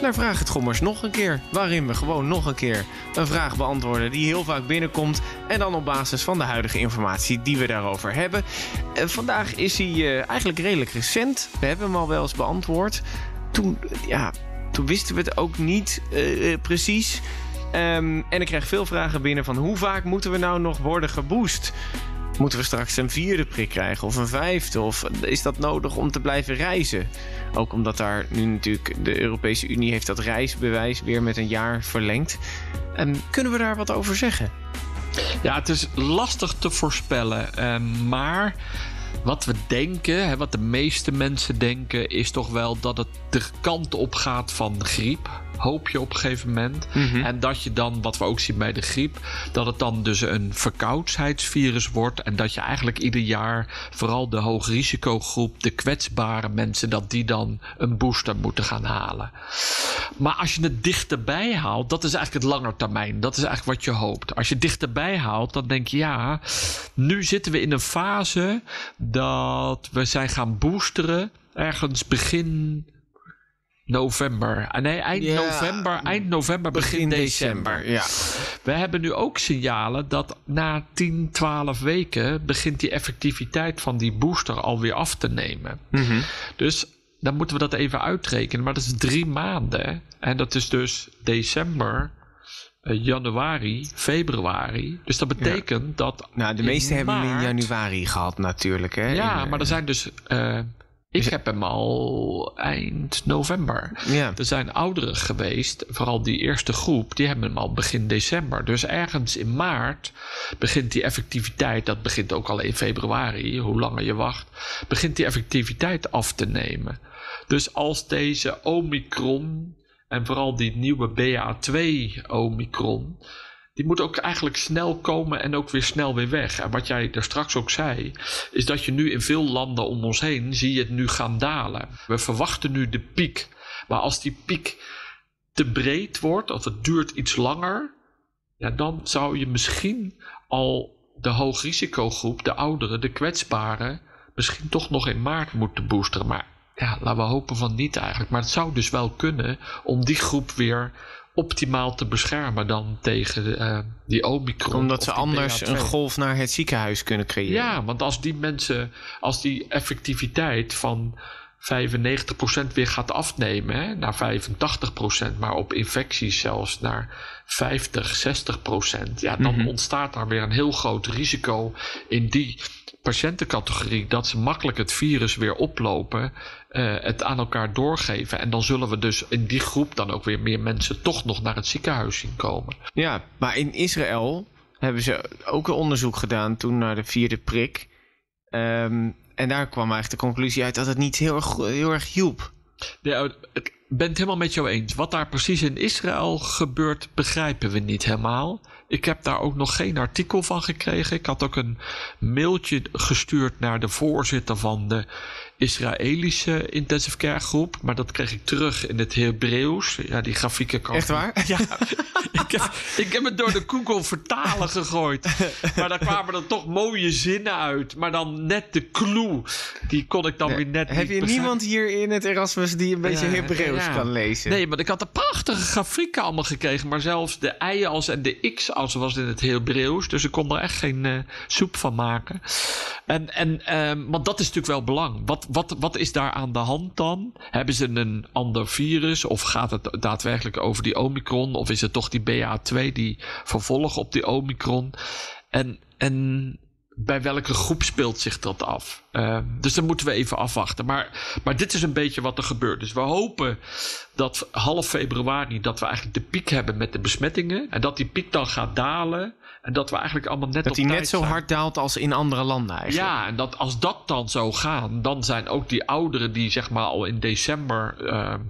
naar Vraag het Gommers nog een keer. Waarin we gewoon nog een keer een vraag beantwoorden die heel vaak binnenkomt. En dan op basis van de huidige informatie die we daarover hebben. Uh, vandaag is hij uh, eigenlijk redelijk recent. We hebben hem al wel eens beantwoord. Toen, ja, toen wisten we het ook niet uh, precies. Um, en ik krijg veel vragen binnen van hoe vaak moeten we nou nog worden geboost? Moeten we straks een vierde prik krijgen of een vijfde? Of is dat nodig om te blijven reizen? Ook omdat daar nu natuurlijk de Europese Unie heeft dat reisbewijs weer met een jaar verlengd. En kunnen we daar wat over zeggen? Ja, het is lastig te voorspellen. Uh, maar wat we denken, wat de meeste mensen denken, is toch wel dat het de kant op gaat van griep hoop je op een gegeven moment. Mm -hmm. En dat je dan, wat we ook zien bij de griep, dat het dan dus een verkoudheidsvirus wordt. En dat je eigenlijk ieder jaar vooral de hoogrisicogroep, de kwetsbare mensen, dat die dan een booster moeten gaan halen. Maar als je het dichterbij haalt, dat is eigenlijk het lange termijn. Dat is eigenlijk wat je hoopt. Als je dichterbij haalt, dan denk je ja, nu zitten we in een fase dat we zijn gaan boosteren. Ergens begin november. Ah, nee, eind ja, november, eind november, begin, begin december. december. Ja. We hebben nu ook signalen dat na 10, 12 weken begint die effectiviteit van die booster alweer af te nemen. Mm -hmm. Dus dan moeten we dat even uitrekenen. Maar dat is drie maanden. En dat is dus december. Uh, januari, februari. Dus dat betekent ja. dat. Nou, de meeste hebben we in januari gehad, natuurlijk. Hè? Ja, in, maar er zijn dus. Uh, ik heb hem al eind november. Ja. Er zijn ouderen geweest, vooral die eerste groep, die hebben hem al begin december. Dus ergens in maart begint die effectiviteit, dat begint ook al in februari, hoe langer je wacht, begint die effectiviteit af te nemen. Dus als deze Omicron en vooral die nieuwe BA2 Omicron, die moet ook eigenlijk snel komen en ook weer snel weer weg. En wat jij daar straks ook zei, is dat je nu in veel landen om ons heen zie je het nu gaan dalen. We verwachten nu de piek. Maar als die piek te breed wordt, of het duurt iets langer, ja, dan zou je misschien al de hoogrisicogroep, de ouderen, de kwetsbaren, misschien toch nog in maart moeten boosteren. Maar ja, laten we hopen van niet eigenlijk. Maar het zou dus wel kunnen om die groep weer optimaal te beschermen dan tegen uh, die Omicron. Omdat ze anders BA2. een golf naar het ziekenhuis kunnen creëren. Ja, want als die mensen, als die effectiviteit van 95% weer gaat afnemen, hè, naar 85%, maar op infecties zelfs naar 50, 60%, ja, dan Mhm. ontstaat daar weer een heel groot risico in die patiëntencategorie dat ze makkelijk het virus weer oplopen, eh, het aan elkaar doorgeven. En dan zullen we dus in die groep dan ook weer meer mensen toch nog naar het ziekenhuis zien komen. Ja, maar in Israël hebben ze ook een onderzoek gedaan toen naar de vierde prik. Ehm, en daar kwam eigenlijk de conclusie uit dat het niet heel erg, heel erg hielp. Ja, ben het helemaal met jou eens. Wat daar precies in Israël gebeurt, begrijpen we niet helemaal. Ik heb daar ook nog geen artikel van gekregen. Ik had ook een mailtje gestuurd naar de voorzitter van de Israëlische intensive care groep. Maar dat kreeg ik terug in het Hebreeuws. Ja, die grafieken kan Echt waar? Ja, ik heb, ik heb het door de Google vertalen gegooid. Maar daar kwamen er toch mooie zinnen uit. Maar dan net de clue, die kon ik dan weer net Heb je niemand hier in het Erasmus die een beetje Ja, Hebreeuws ja. kan lezen? Nee, maar ik had de prachtige grafieken allemaal gekregen. Maar zelfs de y-as en de x-as was in het Hebreeuws. Dus ik kon er echt geen eh, soep van maken. En, en, ehm, want dat is natuurlijk wel belang. Wat, wat, wat is daar aan de hand dan? Hebben ze een ander virus? Of gaat het daadwerkelijk over die Omicron? Of is het toch die BA2 die vervolg op die Omicron? En, en bij welke groep speelt zich dat af? Uh, dus dan moeten we even afwachten. Maar, maar dit is een beetje wat er gebeurt. Dus we hopen dat half februari dat we eigenlijk de piek hebben met de besmettingen. En dat die piek dan gaat dalen. En dat we eigenlijk allemaal net dat hij net zo zijn. hard daalt als in andere landen eigenlijk. Ja, en dat, als dat dan zou gaan, dan zijn ook die ouderen die zeg maar al in december ehm,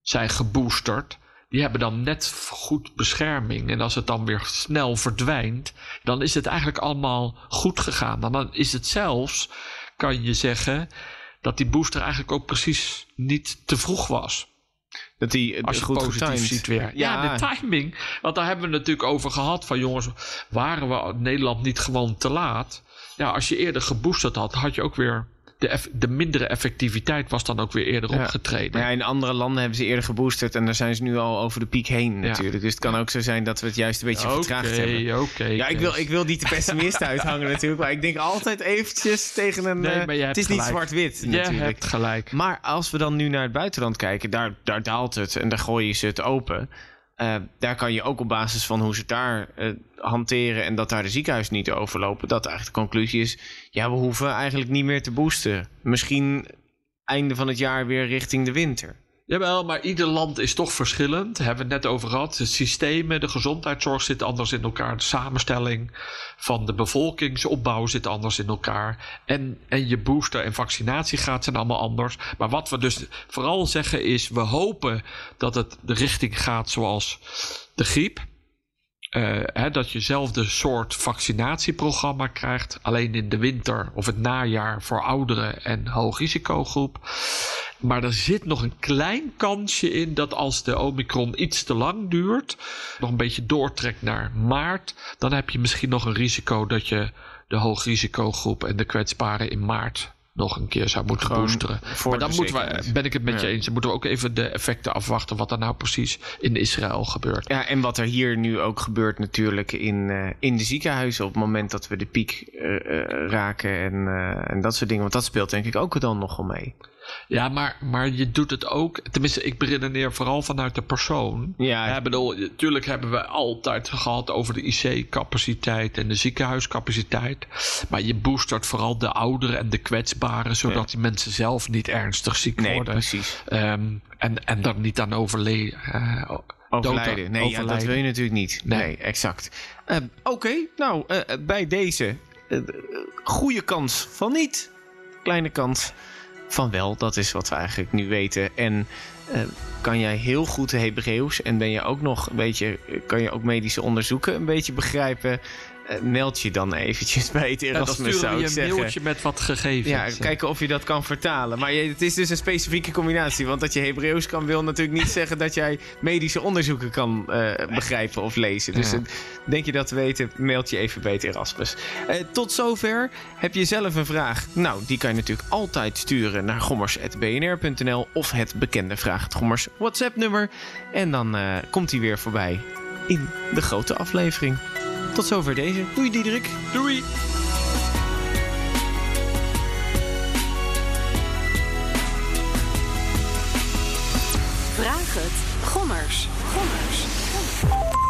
zijn geboosterd, die hebben dan net goed bescherming. En als het dan weer snel verdwijnt, dan is het eigenlijk allemaal goed gegaan. En dan is het zelfs, kan je zeggen, dat die booster eigenlijk ook precies niet te vroeg was. Dat die Als je goed positief getimed. ziet weer. Ja, de timing. Want daar hebben we het natuurlijk over gehad. Van jongens, waren we Nederland niet gewoon te laat? Ja, als je eerder geboosterd had, had je ook weer... De, de mindere effectiviteit was dan ook weer eerder Ja. opgetreden. Maar ja, in andere landen hebben ze eerder geboosterd en daar zijn ze nu al over de piek heen natuurlijk. Dus het kan ook zo zijn dat we het juist een beetje vertraagd hebben. Oké, oké. Ja, ik wil, ik wil niet de pessimist uithangen natuurlijk, maar ik denk altijd eventjes tegen een... Nee, eh, maar jij het hebt is niet zwart-wit Je hebt gelijk. Maar als we dan nu naar het buitenland kijken, daar, daar daalt het en daar gooien ze het open. Eh, daar kan je ook op basis van hoe ze het daar eh, hanteren en dat daar de ziekenhuizen niet overlopen, dat eigenlijk de conclusie is: ja, we hoeven eigenlijk niet meer te boosten. Misschien einde van het jaar weer richting de winter. Jawel, maar ieder land is toch verschillend. Daar hebben we het net over gehad. De systemen, de gezondheidszorg zit anders in elkaar. De samenstelling van de bevolkingsopbouw zit anders in elkaar. En, en je booster- en vaccinatiegraad zijn allemaal anders. Maar wat we dus vooral zeggen is... we hopen dat het de richting gaat zoals de griep. Eh, hè, dat je hetzelfde soort vaccinatieprogramma krijgt. Alleen in de winter of het najaar voor ouderen en hoogrisicogroep. Maar er zit nog een klein kansje in dat als de Omicron iets te lang duurt, nog een beetje doortrekt naar maart, dan heb je misschien nog een risico dat je de hoogrisicogroep en de kwetsbaren in maart nog een keer zou moeten Gewoon boosteren. Maar dan moeten we, ben ik het met je eens, dan moeten we ook even de effecten afwachten wat er nou precies in Israël gebeurt. Ja, en wat er hier nu ook gebeurt natuurlijk in, eh, in de ziekenhuizen op het moment dat we de piek eh, eh, raken en, en dat soort dingen. Want dat speelt denk ik ook dan nogal mee. Ja, maar, maar je doet het ook. Tenminste, ik beredeneer vooral vanuit de persoon. Ja, Ja, bedoel, natuurlijk hebben we altijd gehad over de IC-capaciteit en de ziekenhuiscapaciteit. Maar je boostert vooral de ouderen en de kwetsbaren, zodat die mensen zelf niet ernstig ziek nee, worden. precies. Ehm, en, en daar niet aan overleden. eh, Overlijden. Nee, Ja, dat wil je natuurlijk niet. Nee, Nee. exact. Eh, Oké, nou, eh, bij deze eh, eh, goede kans van niet. Kleine kans van wel. Dat is wat we eigenlijk nu weten. En eh, kan jij heel goed Hebreeuws en ben je ook nog een beetje, kan je ook medische onderzoeken een beetje begrijpen? Eh, meld je dan eventjes bij het Ja, Erasmus, sturen zou ik je een zeggen. mailtje met wat gegevens. Ja, kijken of je dat kan vertalen. Maar je, het is dus een specifieke combinatie. Want dat je Hebreeuws kan, wil natuurlijk niet zeggen dat jij medische onderzoeken kan eh, begrijpen of lezen. Dus Ja. eh, denk je dat te weten, meld je even bij het Erasmus. Tot zover. Heb je zelf een vraag? Nou, die kan je natuurlijk altijd sturen naar gommers.bnr.nl of het bekende Vraag het Gommers WhatsApp-nummer. En dan komt hij weer voorbij in de grote aflevering. Tot zover deze. Doei Diederik. Doei! Vraag het. Gommers. Gommers.